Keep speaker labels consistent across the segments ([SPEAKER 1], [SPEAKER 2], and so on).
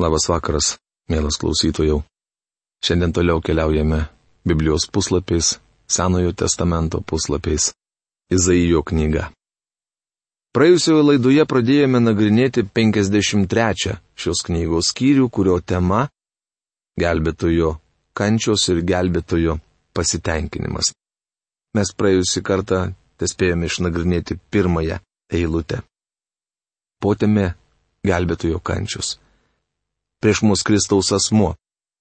[SPEAKER 1] Labas vakaras, mielas klausytojų. Šiandien toliau keliaujame Biblijos puslapiais, Senojo testamento puslapiais, Izaijo knyga. Praėjusioje laidoje pradėjome nagrinėti 53 šios knygos skyrių, kurio tema - gelbėtojo kančios ir gelbėtojo pasitenkinimas. Mes praėjusį kartą tespėjome išnagrinėti pirmąją eilutę. Potėme gelbėtojo kančios prieš mus Kristaus asmuo.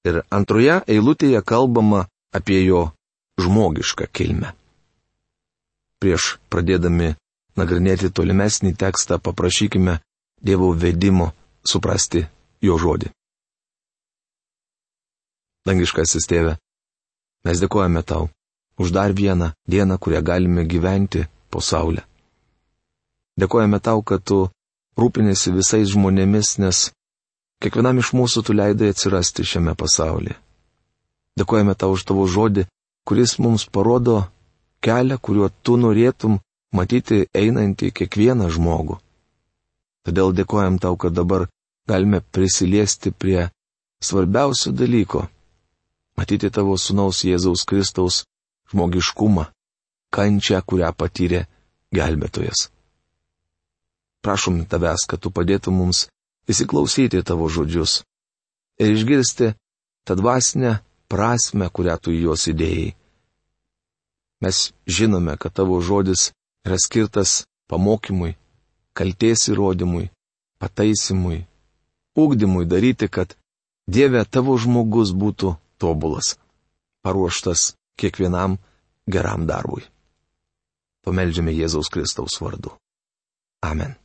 [SPEAKER 1] Ir antroje eilutėje kalbama apie jo žmogišką kilmę. Prieš pradėdami nagrinėti tolimesnį tekstą paprašykime Dievo vedimo suprasti jo žodį. Dangiškasis tėve, mes dėkojame tau už dar vieną dieną, kurią galime gyventi po saulę. Dėkojame tau, kad tu rūpinėsi visais žmonėmis, nes Kiekvienam iš mūsų tu leidai atsirasti šiame pasaulyje. Dėkojame tau už tavo žodį, kuris mums parodo kelią, kuriuo tu norėtum matyti einantį kiekvieną žmogų. Todėl dėkojam tau, kad dabar galime prisiliesti prie svarbiausio dalyko - matyti tavo sunaus Jėzaus Kristaus žmogiškumą, kančią, kurią patyrė gelbėtojas. Prašom tavęs, kad tu padėtum mums įsiklausyti tavo žodžius ir išgirsti tą dvasinę prasme, kurią tu juos įdėjai. Mes žinome, kad tavo žodis yra skirtas pamokymui, kalties įrodymui, pataisimui, ūkdymui daryti, kad Dieve tavo žmogus būtų tobulas, paruoštas kiekvienam geram darbui. Pameldžiame Jėzaus Kristaus vardu. Amen.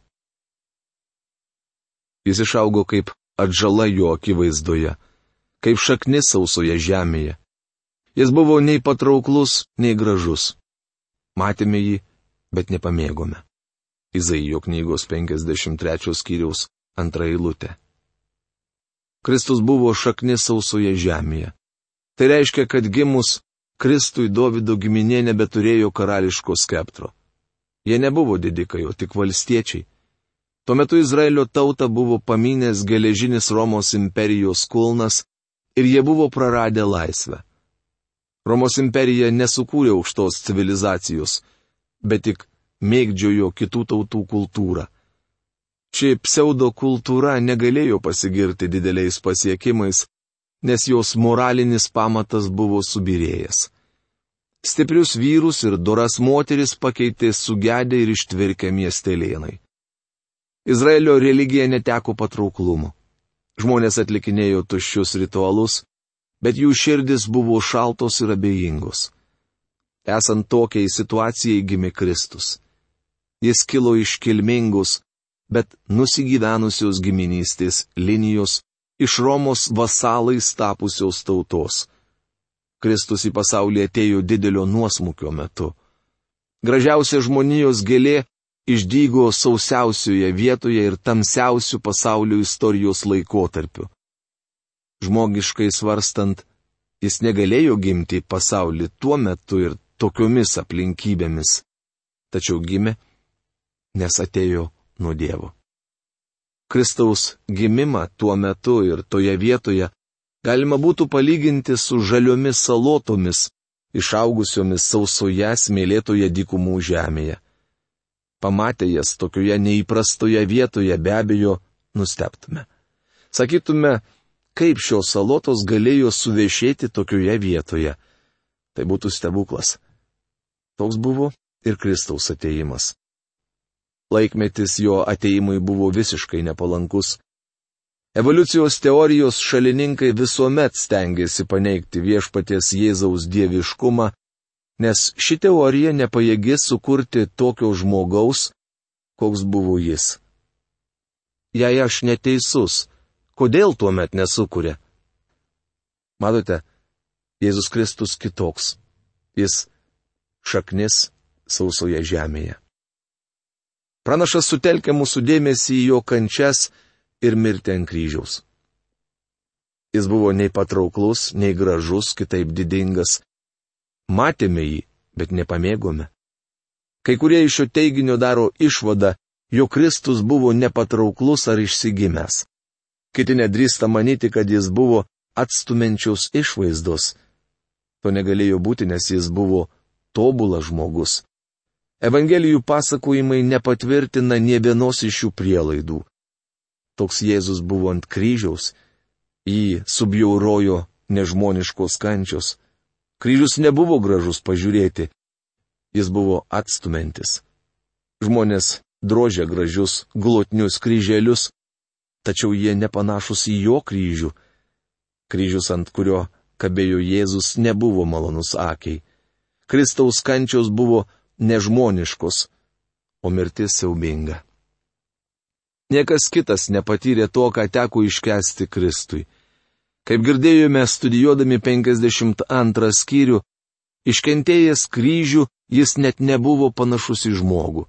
[SPEAKER 1] Jis išaugo kaip atžala jo akivaizdoje, kaip šaknis sausoje žemėje. Jis buvo nei patrauklus, nei gražus. Matėme jį, bet nepamėgome. Izaijo knygos 53 skyriaus antra eilutė. Kristus buvo šaknis sausoje žemėje. Tai reiškia, kad gimus Kristui Davido giminė nebeturėjo karališko skeptro. Jie nebuvo didikai, o tik valstiečiai. Tuo metu Izraelio tautą buvo paminęs geležinis Romos imperijos kulnas ir jie buvo praradę laisvę. Romos imperija nesukūrė aukštos civilizacijos, bet tik mėgdžiojo kitų tautų kultūrą. Ši pseudo kultūra negalėjo pasigirti dideliais pasiekimais, nes jos moralinis pamatas buvo subirėjęs. Stiprius vyrus ir doras moteris pakeitė sugedę ir ištvirkę miestelėnai. Izraelio religija neteko patrauklumo. Žmonės atlikinėjo tuščius ritualus, bet jų širdis buvo šaltos ir abejingos. Esant tokiai situacijai gimė Kristus. Jis kilo iš kilmingos, bet nusigyvenusios giminystės linijos iš Romos vasalais tapusios tautos. Kristus į pasaulį atėjo didelio nuosmukio metu. Gražiausia žmonijos gėlė išdygo sausiausioje vietoje ir tamsiausių pasaulio istorijos laikotarpiu. Žmogiškai svarstant, jis negalėjo gimti į pasaulį tuo metu ir tokiomis aplinkybėmis, tačiau gimė, nes atėjo nuo Dievo. Kristaus gimimą tuo metu ir toje vietoje galima būtų palyginti su žaliomis salotomis, išaugusiomis sausoje smėlėtoje dykumų žemėje pamatę jas tokioje neįprastoje vietoje be abejo nusteptume. Sakytume, kaip šios salotos galėjo suvešėti tokioje vietoje. Tai būtų stebuklas. Toks buvo ir Kristaus ateimas. Laikmetis jo ateimui buvo visiškai nepalankus. Evoliucijos teorijos šalininkai visuomet stengiasi paneigti viešpaties Jėzaus dieviškumą nes ši teorija nepajėgi sukurti tokio žmogaus, koks buvo jis. Jei aš neteisus, kodėl tuomet nesukuria? Matote, Jėzus Kristus kitoks. Jis šaknis sausoje žemėje. Pranašas sutelkia mūsų dėmesį į jo kančias ir mirtį ant kryžiaus. Jis buvo nei patrauklus, nei gražus, kitaip didingas, Matėme jį, bet nepamėgome. Kai kurie iš šio teiginio daro išvadą, jog Kristus buvo nepatrauklus ar išsigimęs. Kiti nedrįsta manyti, kad jis buvo atstumenčiaus išvaizdos. To negalėjo būti, nes jis buvo tobulas žmogus. Evangelijų pasakojimai nepatvirtina nie vienos iš šių prielaidų. Toks Jėzus buvo ant kryžiaus, jį subjaurojo nežmoniškos kančios. Kryžius nebuvo gražus pažiūrėti, jis buvo atstumentis. Žmonės drožė gražius, glotnius kryželius, tačiau jie nepanašus į jo kryžių. Kryžius, ant kurio kabėjo Jėzus, nebuvo malonus akiai. Kristaus kančios buvo nežmoniškos, o mirtis siaubinga. Niekas kitas nepatyrė to, ką teko iškesti Kristui. Kaip girdėjome studijuodami 52 skyrių, iškentėjęs kryžių jis net nebuvo panašus į žmogų.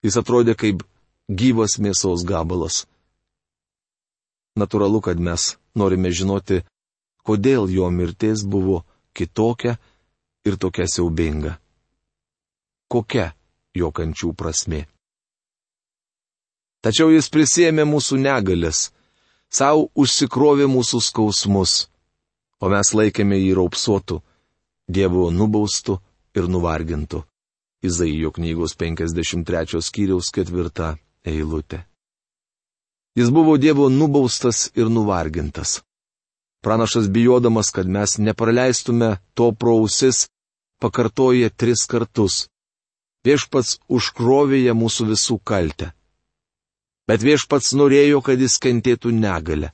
[SPEAKER 1] Jis atrodė kaip gyvas mėsos gabalas. Naturalu, kad mes norime žinoti, kodėl jo mirtis buvo kitokia ir tokia siaubinga. Kokia jo kančių prasme. Tačiau jis prisėmė mūsų negalės, savo užsikrovė mūsų skausmus, o mes laikėme jį raupsuotų, Dievo nubaustų ir nuvargintų. Izaijo knygos 53 skyriaus ketvirta eilutė. Jis buvo Dievo nubaustas ir nuvargintas. Pranašas bijodamas, kad mes nepraleistume to prausis, pakartoja tris kartus. Viešpats užkrovėja mūsų visų kaltę. Bet viešpats norėjo, kad jis kentėtų negalę.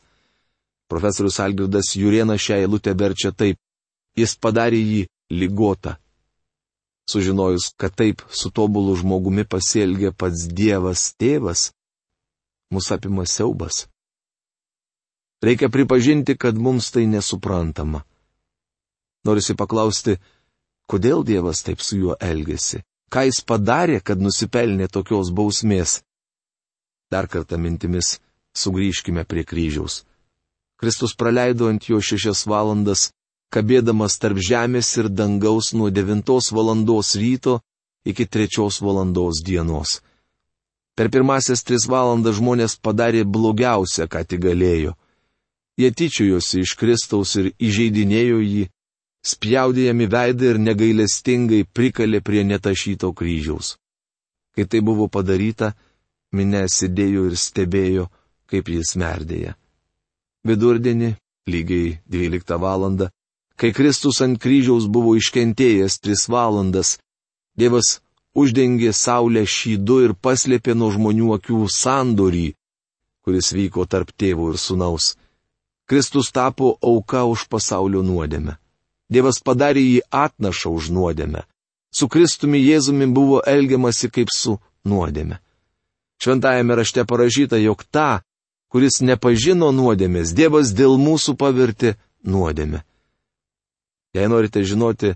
[SPEAKER 1] Profesorius Algirdas Juriena šią eilutę verčia taip. Jis padarė jį lygotą. Sužinojus, kad taip su tobulu žmogumi pasielgė pats Dievas tėvas, mus apima siaubas. Reikia pripažinti, kad mums tai nesuprantama. Norisi paklausti, kodėl Dievas taip su juo elgesi, ką jis padarė, kad nusipelnė tokios bausmės. Dar kartą mintimis sugrįžkime prie kryžiaus. Kristus praleido ant jo šešias valandas, kabėdamas tarp žemės ir dangaus nuo devintos valandos ryto iki trečios valandos dienos. Per pirmasias tris valandas žmonės padarė blogiausią, ką tik galėjo. Jie tyčiojosi iš Kristaus ir įžeidinėjo jį, spjaudė jam į veidą ir negailestingai prikalė prie netašyto kryžiaus. Kai tai buvo padaryta, minė sėdėjo ir stebėjo, kaip jis merdėja. Vidurdienį, lygiai 12 val. kai Kristus ant kryžiaus buvo iškentėjęs 3 valandas, Dievas uždengė Saulę šydu ir paslėpė nuo žmonių akių sandorį, kuris vyko tarp tėvų ir sunaus. Kristus tapo auka už pasaulio nuodėmę. Dievas padarė jį atnašą už nuodėmę. Su Kristumi Jėzumi buvo elgiamasi kaip su nuodėme. Šventajame rašte parašyta, jog tą, kuris nepažino nuodėmės, Dievas dėl mūsų pavirti nuodėmę. Jei norite žinoti,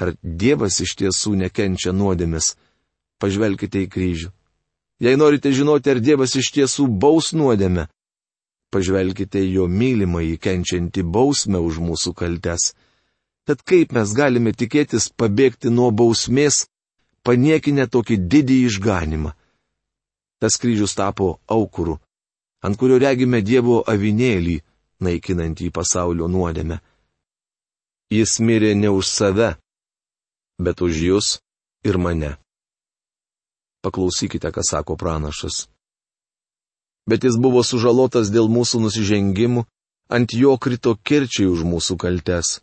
[SPEAKER 1] Ar Dievas iš tiesų nekenčia nuodėmis? Pažvelkite į kryžių. Jei norite žinoti, ar Dievas iš tiesų baus nuodėmę, pažvelkite į jo mylimą įkenčiantį bausmę už mūsų kaltes. Tad kaip mes galime tikėtis pabėgti nuo bausmės, paniekinę tokį didį išganimą? Tas kryžius tapo aukuru, ant kurio regime Dievo avinėlį, naikinantį pasaulio nuodėmę. Jis mirė ne už save, bet už jūs ir mane. Paklausykite, ką sako pranašas. Bet jis buvo sužalotas dėl mūsų nusižengimų, ant jo krito kirčiai už mūsų kaltes.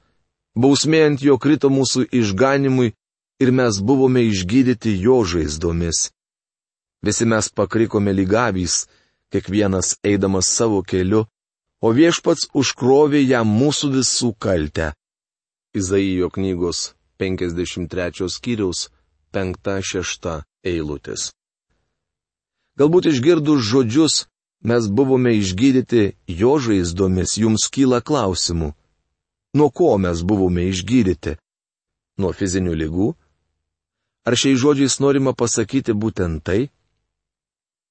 [SPEAKER 1] Bausmė ant jo krito mūsų išganimui ir mes buvome išgydyti jo žaizdomis. Visi mes pakrikome lygavys, kiekvienas eidamas savo keliu, o viešpats užkrovė jam mūsų visų kaltę. Izaijo knygos 53 skyriaus 5-6 eilutės. Galbūt išgirdus žodžius, mes buvome išgydyti jo žaizdomis, jums kyla klausimų. Nuo ko mes buvome išgydyti? Nuo fizinių lygų? Ar šiais žodžiais norima pasakyti būtent tai?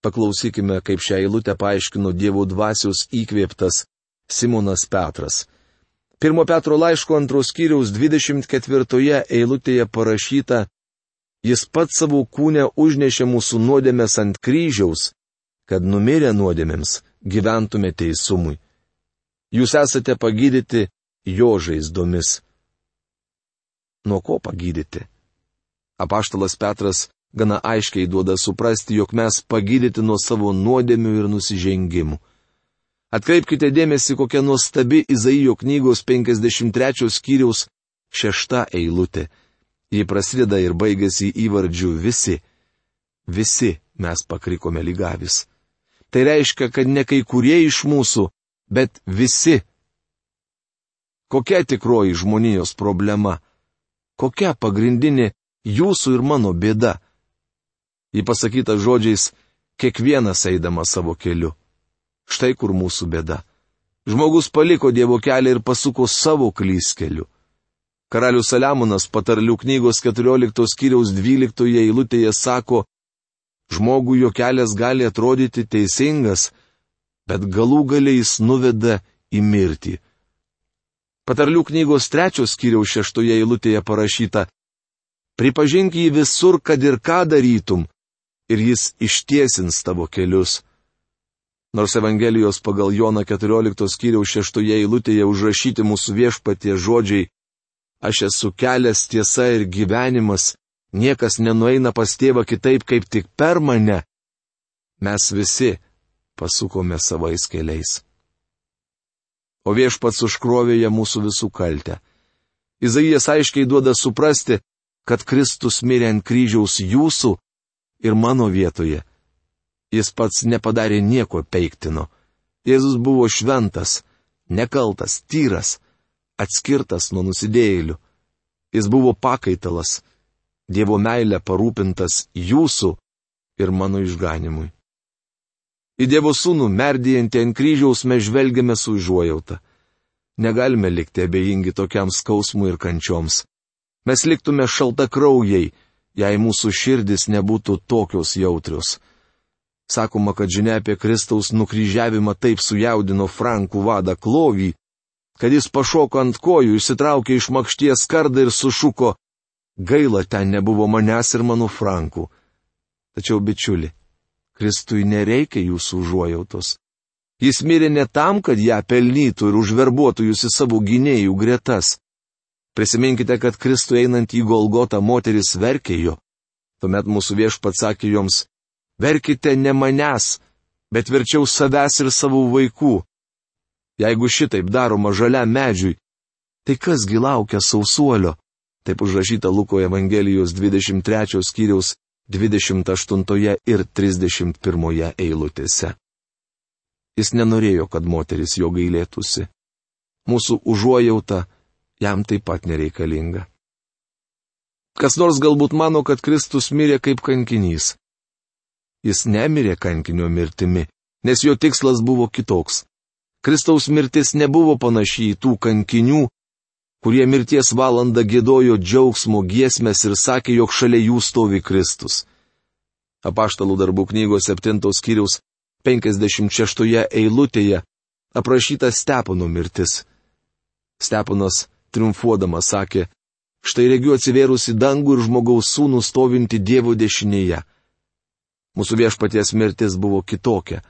[SPEAKER 1] Paklausykime, kaip šią eilutę paaiškino Dievo dvasios įkvėptas Simonas Petras. Pirmo Petro laiško antros kiriaus 24 eilutėje parašyta, Jis pats savo kūnę užnešė mūsų nuodėmės ant kryžiaus, kad numirę nuodėmėms gyventume teisumui. Jūs esate pagydyti jo žaizdomis. Nuo ko pagydyti? Apaštalas Petras gana aiškiai duoda suprasti, jog mes pagydyti nuo savo nuodėmių ir nusižengimų. Atkreipkite dėmesį, kokia nuostabi Izaijo knygos 53 skyriaus šešta eilutė. Ji prasideda ir baigėsi įvardžiu visi. Visi mes pakrikome lygavis. Tai reiškia, kad ne kai kurie iš mūsų, bet visi. Kokia tikroji žmonijos problema? Kokia pagrindinė jūsų ir mano bėda? Ji pasakyta žodžiais, kiekvienas eidamas savo keliu. Štai kur mūsų bėda. Žmogus paliko Dievo kelią ir pasuko savo klyskeliu. Karalius Saliamonas patarlių knygos 14 skyriaus 12 eilutėje sako, žmogui jo kelias gali atrodyti teisingas, bet galų galiai jis nuveda į mirtį. Patarlių knygos trečios skyriaus šeštoje eilutėje parašyta, pripažink jį visur, kad ir ką darytum, ir jis ištiesins tavo kelius. Nors Evangelijos pagal Joną 14 skyriaus 6 eilutėje užrašyti mūsų viešpatie žodžiai Aš esu kelias tiesa ir gyvenimas, niekas nenueina pas tėvą kitaip kaip tik per mane. Mes visi pasukome savais keliais. O viešpats užkrovė ją mūsų visų kaltę. Izaijas aiškiai duoda suprasti, kad Kristus mirė ant kryžiaus jūsų ir mano vietoje. Jis pats nepadarė nieko peiktino. Jėzus buvo šventas, nekaltas, tyras, atskirtas nuo nusidėjėlių. Jis buvo pakaitalas, Dievo meilė parūpintas jūsų ir mano išganimui. Į Dievo sūnų merdėjantį ant kryžiaus mes žvelgiame su užuojauta. Negalime likti abejingi tokiam skausmui ir kančioms. Mes liktume šalta kraujai, jei mūsų širdis nebūtų tokios jautrios. Sakoma, kad žinia apie Kristaus nukryžiavimą taip sujaudino Frankų vadą Klovį, kad jis pašoko ant kojų, išsitraukė iš makšties kardą ir sušuko, gaila ten nebuvo manęs ir mano Frankų. Tačiau, bičiuli, Kristui nereikia jūsų užuojautos. Jis mirė ne tam, kad ją pelnytų ir užverbuotų jūs į savo gynėjų gretas. Prisiminkite, kad Kristų einant į Golgotą moteris verkė jo. Tuomet mūsų viešpats sakė joms, verkite ne manęs, bet verčiau savęs ir savo vaikų. Jeigu šitaip daroma žalia medžiui, tai kasgi laukia sausuolio? Taip užrašyta Luko Evangelijos 23 skyriaus 28 ir 31 eilutėse. Jis nenorėjo, kad moteris jo gailėtųsi. Mūsų užuojauta jam taip pat nereikalinga. Kas nors galbūt mano, kad Kristus mirė kaip kankinys. Jis nemirė kankinio mirtimi, nes jo tikslas buvo kitoks. Kristaus mirtis nebuvo panaši į tų kankinių, kurie mirties valandą gėdojo džiaugsmo giesmės ir sakė, jog šalia jų stovi Kristus. Apaštalų darbų knygos 7 skyriaus 56 eilutėje aprašyta Stepono mirtis. Steponas triumfuodamas sakė, štai regiu atsivėrusi dangų ir žmogaus sūnų stovinti Dievo dešinėje. Mūsų viešpaties mirtis buvo kitokia.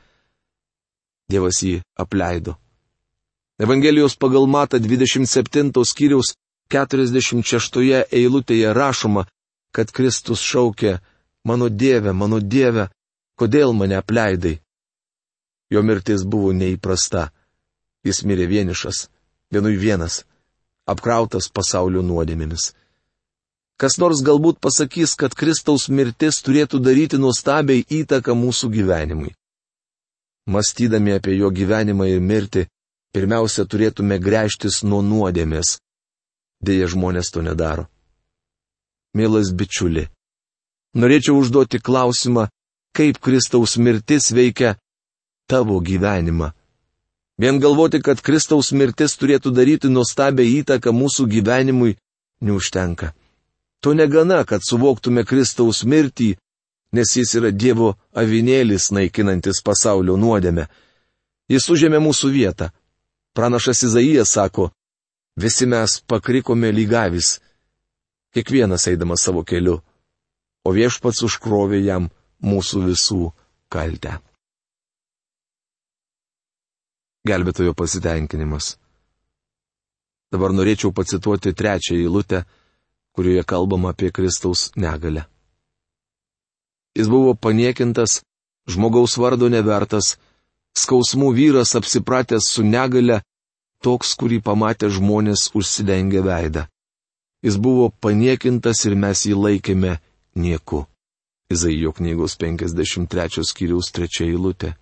[SPEAKER 1] Dievas jį apleido. Evangelijos pagal Mata 27 skyriaus 46 eilutėje rašoma, kad Kristus šaukė, mano Dieve, mano Dieve, kodėl mane apleidai? Jo mirtis buvo neįprasta. Jis mirė vienišas, vienui vienas apkrautas pasaulio nuodėmėmis. Kas nors galbūt pasakys, kad Kristaus mirtis turėtų daryti nuostabiai įtaką mūsų gyvenimui. Mąstydami apie jo gyvenimą ir mirtį, pirmiausia turėtume grėžtis nuo nuodėmės. Deja, žmonės to nedaro. Mielas bičiuli, norėčiau užduoti klausimą, kaip Kristaus mirtis veikia tavo gyvenimą. Vien galvoti, kad Kristaus mirtis turėtų daryti nuostabę įtaką mūsų gyvenimui, neužtenka. To negana, kad suvoktume Kristaus mirtį, nes jis yra Dievo avinėlis naikinantis pasaulio nuodėmę. Jis užėmė mūsų vietą. Pranašas Izaijas sako, visi mes pakrikome lygavis, kiekvienas eidamas savo keliu, o viešpats užkrovė jam mūsų visų kaltę. Gelbėtojo pasitenkinimas. Dabar norėčiau pacituoti trečią eilutę, kurioje kalbama apie Kristaus negalę. Jis buvo paniekintas, žmogaus vardo nevertas, skausmų vyras apsipratęs su negale, toks, kurį pamatė žmonės užsidengę veidą. Jis buvo paniekintas ir mes jį laikėme nieku. Izaijo knygos 53 skyriaus 3 eilutė.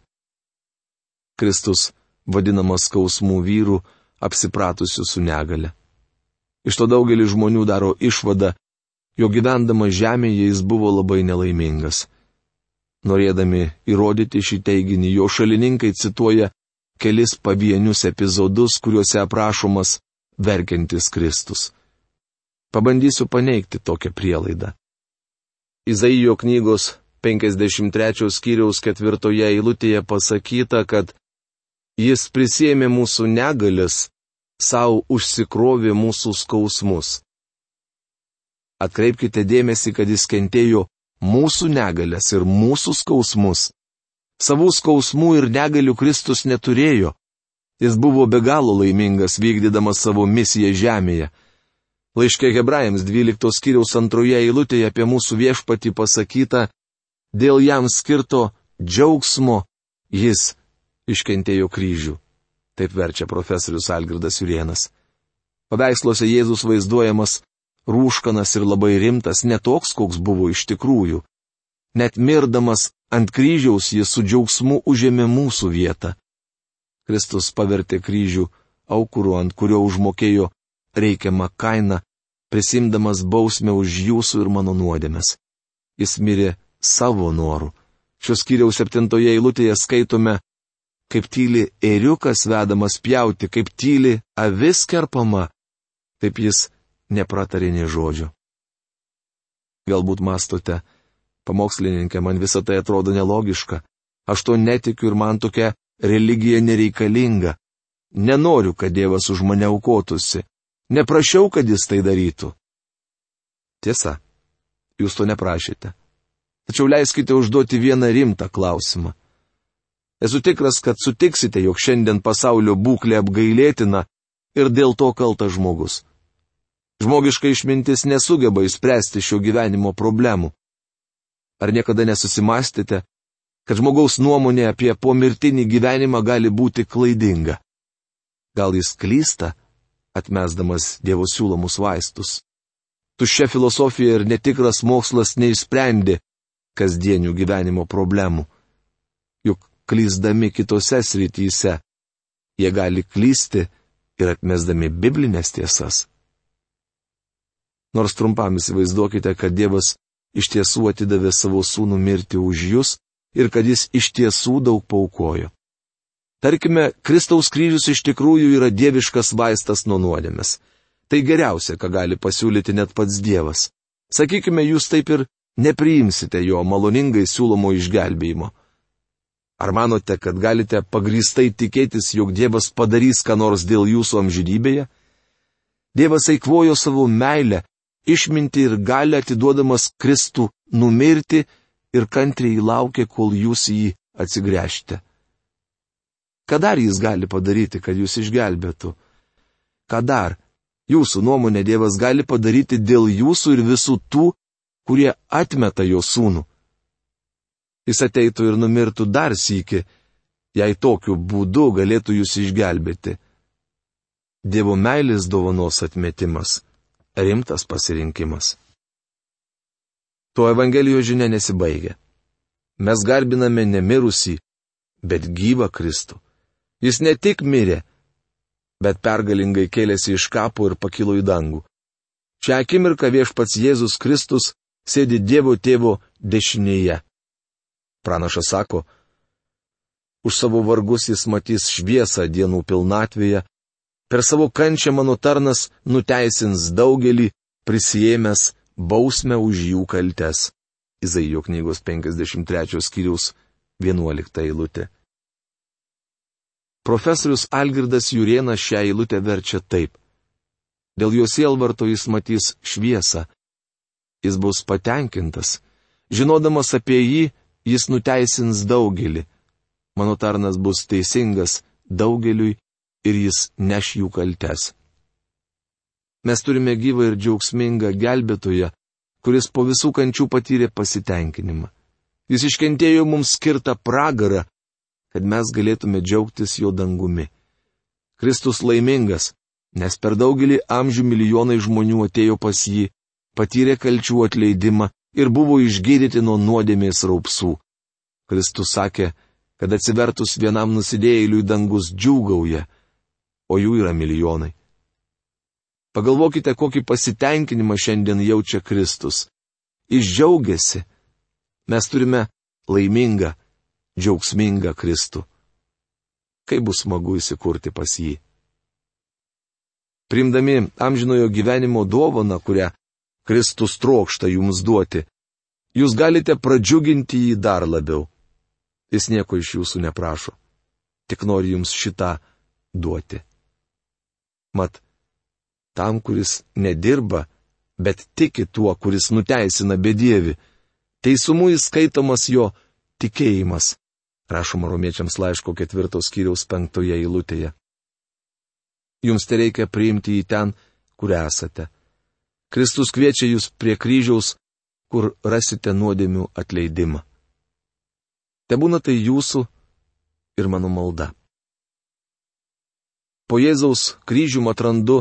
[SPEAKER 1] Kristus vadinamas skausmų vyrų, apsipratusių su negale. Iš to daugelis žmonių daro išvadą, jo gyvendama žemėje jis buvo labai nelaimingas. Norėdami įrodyti šį teiginį, jo šalininkai cituoja kelis pavienius epizodus, kuriuose aprašomas verkiantis Kristus. Pabandysiu paneigti tokią prielaidą. Izaijo knygos 53 skyriaus ketvirtoje eilutėje pasakyta, kad Jis prisėmė mūsų negalės savo užsikrovė mūsų skausmus. Atkreipkite dėmesį, kad jis kentėjo mūsų negalės ir mūsų skausmus. Savų skausmų ir negalių Kristus neturėjo. Jis buvo be galo laimingas vykdydamas savo misiją žemėje. Laiškė Hebrajams 12 skyriaus antroje eilutėje apie mūsų viešpatį pasakyta, dėl jam skirto džiaugsmo jis iškentėjo kryžių. Taip verčia profesorius Algirdas Jurienas. Paveiksluose Jėzus vaizduojamas rūškanas ir labai rimtas, netoks, koks buvo iš tikrųjų. Net mirdamas ant kryžiaus jis su džiaugsmu užėmė mūsų vietą. Kristus pavertė kryžių aukuru, ant kurio užmokėjo reikiamą kainą, prisimdamas bausmę už jūsų ir mano nuodėmes. Jis mirė savo noru. Šios kiriaus septintoje eilutėje skaitome, kaip tyli ėriukas vedamas pjauti, kaip tyli avis kerpama, taip jis nepratarė nei žodžio. Galbūt mastote, pamokslininkė, man visą tai atrodo nelogiška, aš to netikiu ir man tokia religija nereikalinga. Nenoriu, kad Dievas už mane aukotųsi. Neprašiau, kad jis tai darytų. Tiesa, jūs to neprašėte. Tačiau leiskite užduoti vieną rimtą klausimą. Esu tikras, kad sutiksite, jog šiandien pasaulio būklė apgailėtina ir dėl to kaltas žmogus. Žmogiška išmintis nesugeba įspręsti šio gyvenimo problemų. Ar niekada nesusimastėte, kad žmogaus nuomonė apie pomirtinį gyvenimą gali būti klaidinga? Gal jis klysta, atmesdamas Dievo siūlomus vaistus? Tuščia filosofija ir netikras mokslas neišsprendė kasdienių gyvenimo problemų. Juk klysdami kitose srityse. Jie gali klysti ir atmesdami biblinės tiesas. Nors trumpam įsivaizduokite, kad Dievas iš tiesų atidavė savo sūnų mirti už jūs ir kad jis iš tiesų daug paukojo. Tarkime, Kristaus kryžius iš tikrųjų yra dieviškas vaistas nuo nuodėmės. Tai geriausia, ką gali pasiūlyti net pats Dievas. Sakykime, jūs taip ir nepriimsite jo maloningai siūlomo išgelbėjimo. Ar manote, kad galite pagrįstai tikėtis, jog Dievas padarys ką nors dėl jūsų amžinybėje? Dievas eikvojo savo meilę, išminti ir galę atiduodamas Kristų numirti ir kantriai laukė, kol jūs jį atsigręžte. Ką dar jis gali padaryti, kad jūs išgelbėtų? Ką dar, jūsų nuomonė, Dievas gali padaryti dėl jūsų ir visų tų, kurie atmeta jo sūnų? Jis ateitų ir numirtų dar sįki, jei tokiu būdu galėtų jūs išgelbėti. Dievo meilės dovanos atmetimas - rimtas pasirinkimas. Tuo Evangelijos žinia nesibaigia. Mes garbiname nemirusi, bet gyvą Kristų. Jis ne tik mirė, bet pergalingai kėlėsi iš kapo ir pakilo į dangų. Šią akimirką viešpats Jėzus Kristus sėdi Dievo tėvo dešinėje. Pranašas sako, už savo vargus jis matys šviesą dienų pilnatvėje, per savo kančią mano tarnas nuteisins daugelį, prisijėmęs bausmę už jų kaltes. Izaijo knygos 53 skyriaus 11 eilutė. Profesorius Algirdas Jurienas šią eilutę verčia taip. Dėl jo sielvarto jis matys šviesą. Jis bus patenkintas. Žinodamas apie jį, jis nuteisins daugelį. Mano tarnas bus teisingas, daugeliui ir jis neš jų kaltes. Mes turime gyvą ir džiaugsmingą gelbėtoją, kuris po visų kančių patyrė pasitenkinimą. Jis iškentėjo mums skirtą pragarą, kad mes galėtume džiaugtis jo dangumi. Kristus laimingas, nes per daugelį amžių milijonai žmonių atėjo pas jį, patyrė kalčių atleidimą ir buvo išgydyti nuo nuodėmės raupsų. Kristus sakė, kad atsivertus vienam nusidėjėliui dangus džiūgauja, o jų yra milijonai. Pagalvokite, kokį pasitenkinimą šiandien jaučia Kristus. Išdžiaugiasi. Mes turime laimingą, džiaugsmingą Kristų. Kaip bus smagu įsikurti pas jį. Primdami amžinojo gyvenimo dovaną, kurią Kristus trokšta jums duoti, jūs galite pradžiuginti jį dar labiau. Jis nieko iš jūsų neprašo, tik nori jums šitą duoti. Mat, tam, kuris nedirba, bet tiki tuo, kuris nuteisina bedievi, teisumu įskaitomas jo tikėjimas, rašoma romiečiams laiško ketvirtos kiriaus penktoje eilutėje. Jums tai reikia priimti į ten, kur esate. Kristus kviečia jūs prie kryžiaus, kur rasite nuodėmių atleidimą. Te būna tai jūsų ir mano malda. Po Jėzaus kryžium atrandu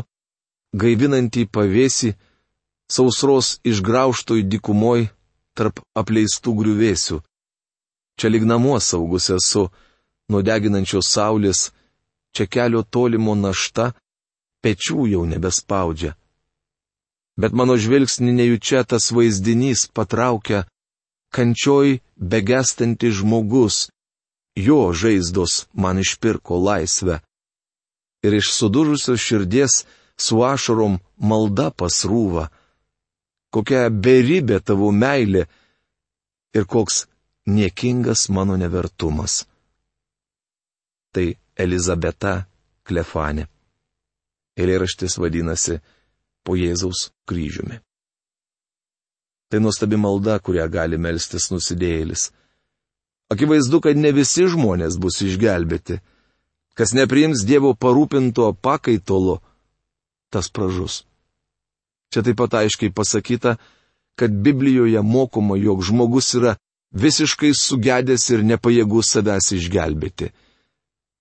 [SPEAKER 1] gaivinantį pavėsį, sausros išgraužtoj dikumoj tarp apleistų griuvėsių. Čia lyg namuo saugus esu, nuo deginančios saulės, čia kelio tolimo našta, pečių jau nebespaudžia. Bet mano žvilgsnį nejučia tas vaizdinys patraukia kančioj begestanti žmogus, jo žaizdos man išpirko laisvę. Ir iš sudužusios širdies su ašarom malda pasrūva. Kokia beribė tavo meilė ir koks niekingas mano nevertumas. Tai Elizabeta Klefanė. Eilėraštis vadinasi Po Jėzaus kryžiumi. Tai nuostabi malda, kurią gali melstis nusidėjėlis. Akivaizdu, kad ne visi žmonės bus išgelbėti. Kas nepriims Dievo parūpinto pakaitolo, tas pražus. Čia taip pat aiškiai pasakyta, kad Biblijoje mokoma, jog žmogus yra visiškai sugedęs ir nepajėgus savęs išgelbėti.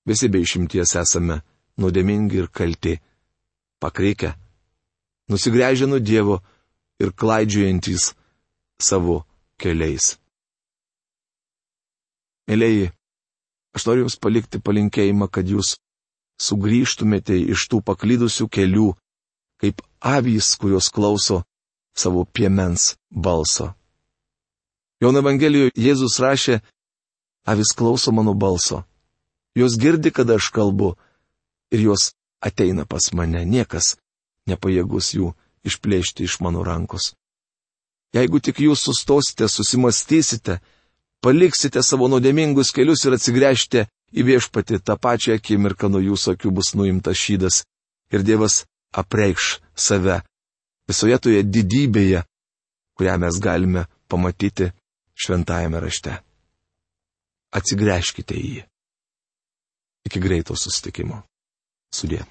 [SPEAKER 1] Visi be išimties esame nuodėmingi ir kalti, pakreikę, nusigręžę nuo Dievo ir klaidžiuojantys savo keliais. Mėlyji, aš noriu Jums palikti palinkėjimą, kad Jūs sugrįžtumėte iš tų paklydusių kelių, kaip avys, kurios klauso savo piemens balso. Jono Evangelijoje Jėzus rašė, avis klauso mano balso. Jos girdi, kada aš kalbu, ir jos ateina pas mane, niekas nepajėgus jų išplėšti iš mano rankos. Jeigu tik jūs sustosite, susimastysite, paliksite savo nuodėmingus kelius ir atsigręžte į viešpatį, tą pačią akimirką nuo jūsų akių bus nuimtas šydas ir Dievas apreikš save visoje toje didybėje, kurią mes galime pamatyti šventajame rašte. Atsigręžkite į jį. Iki greito sustikimo. Sudė.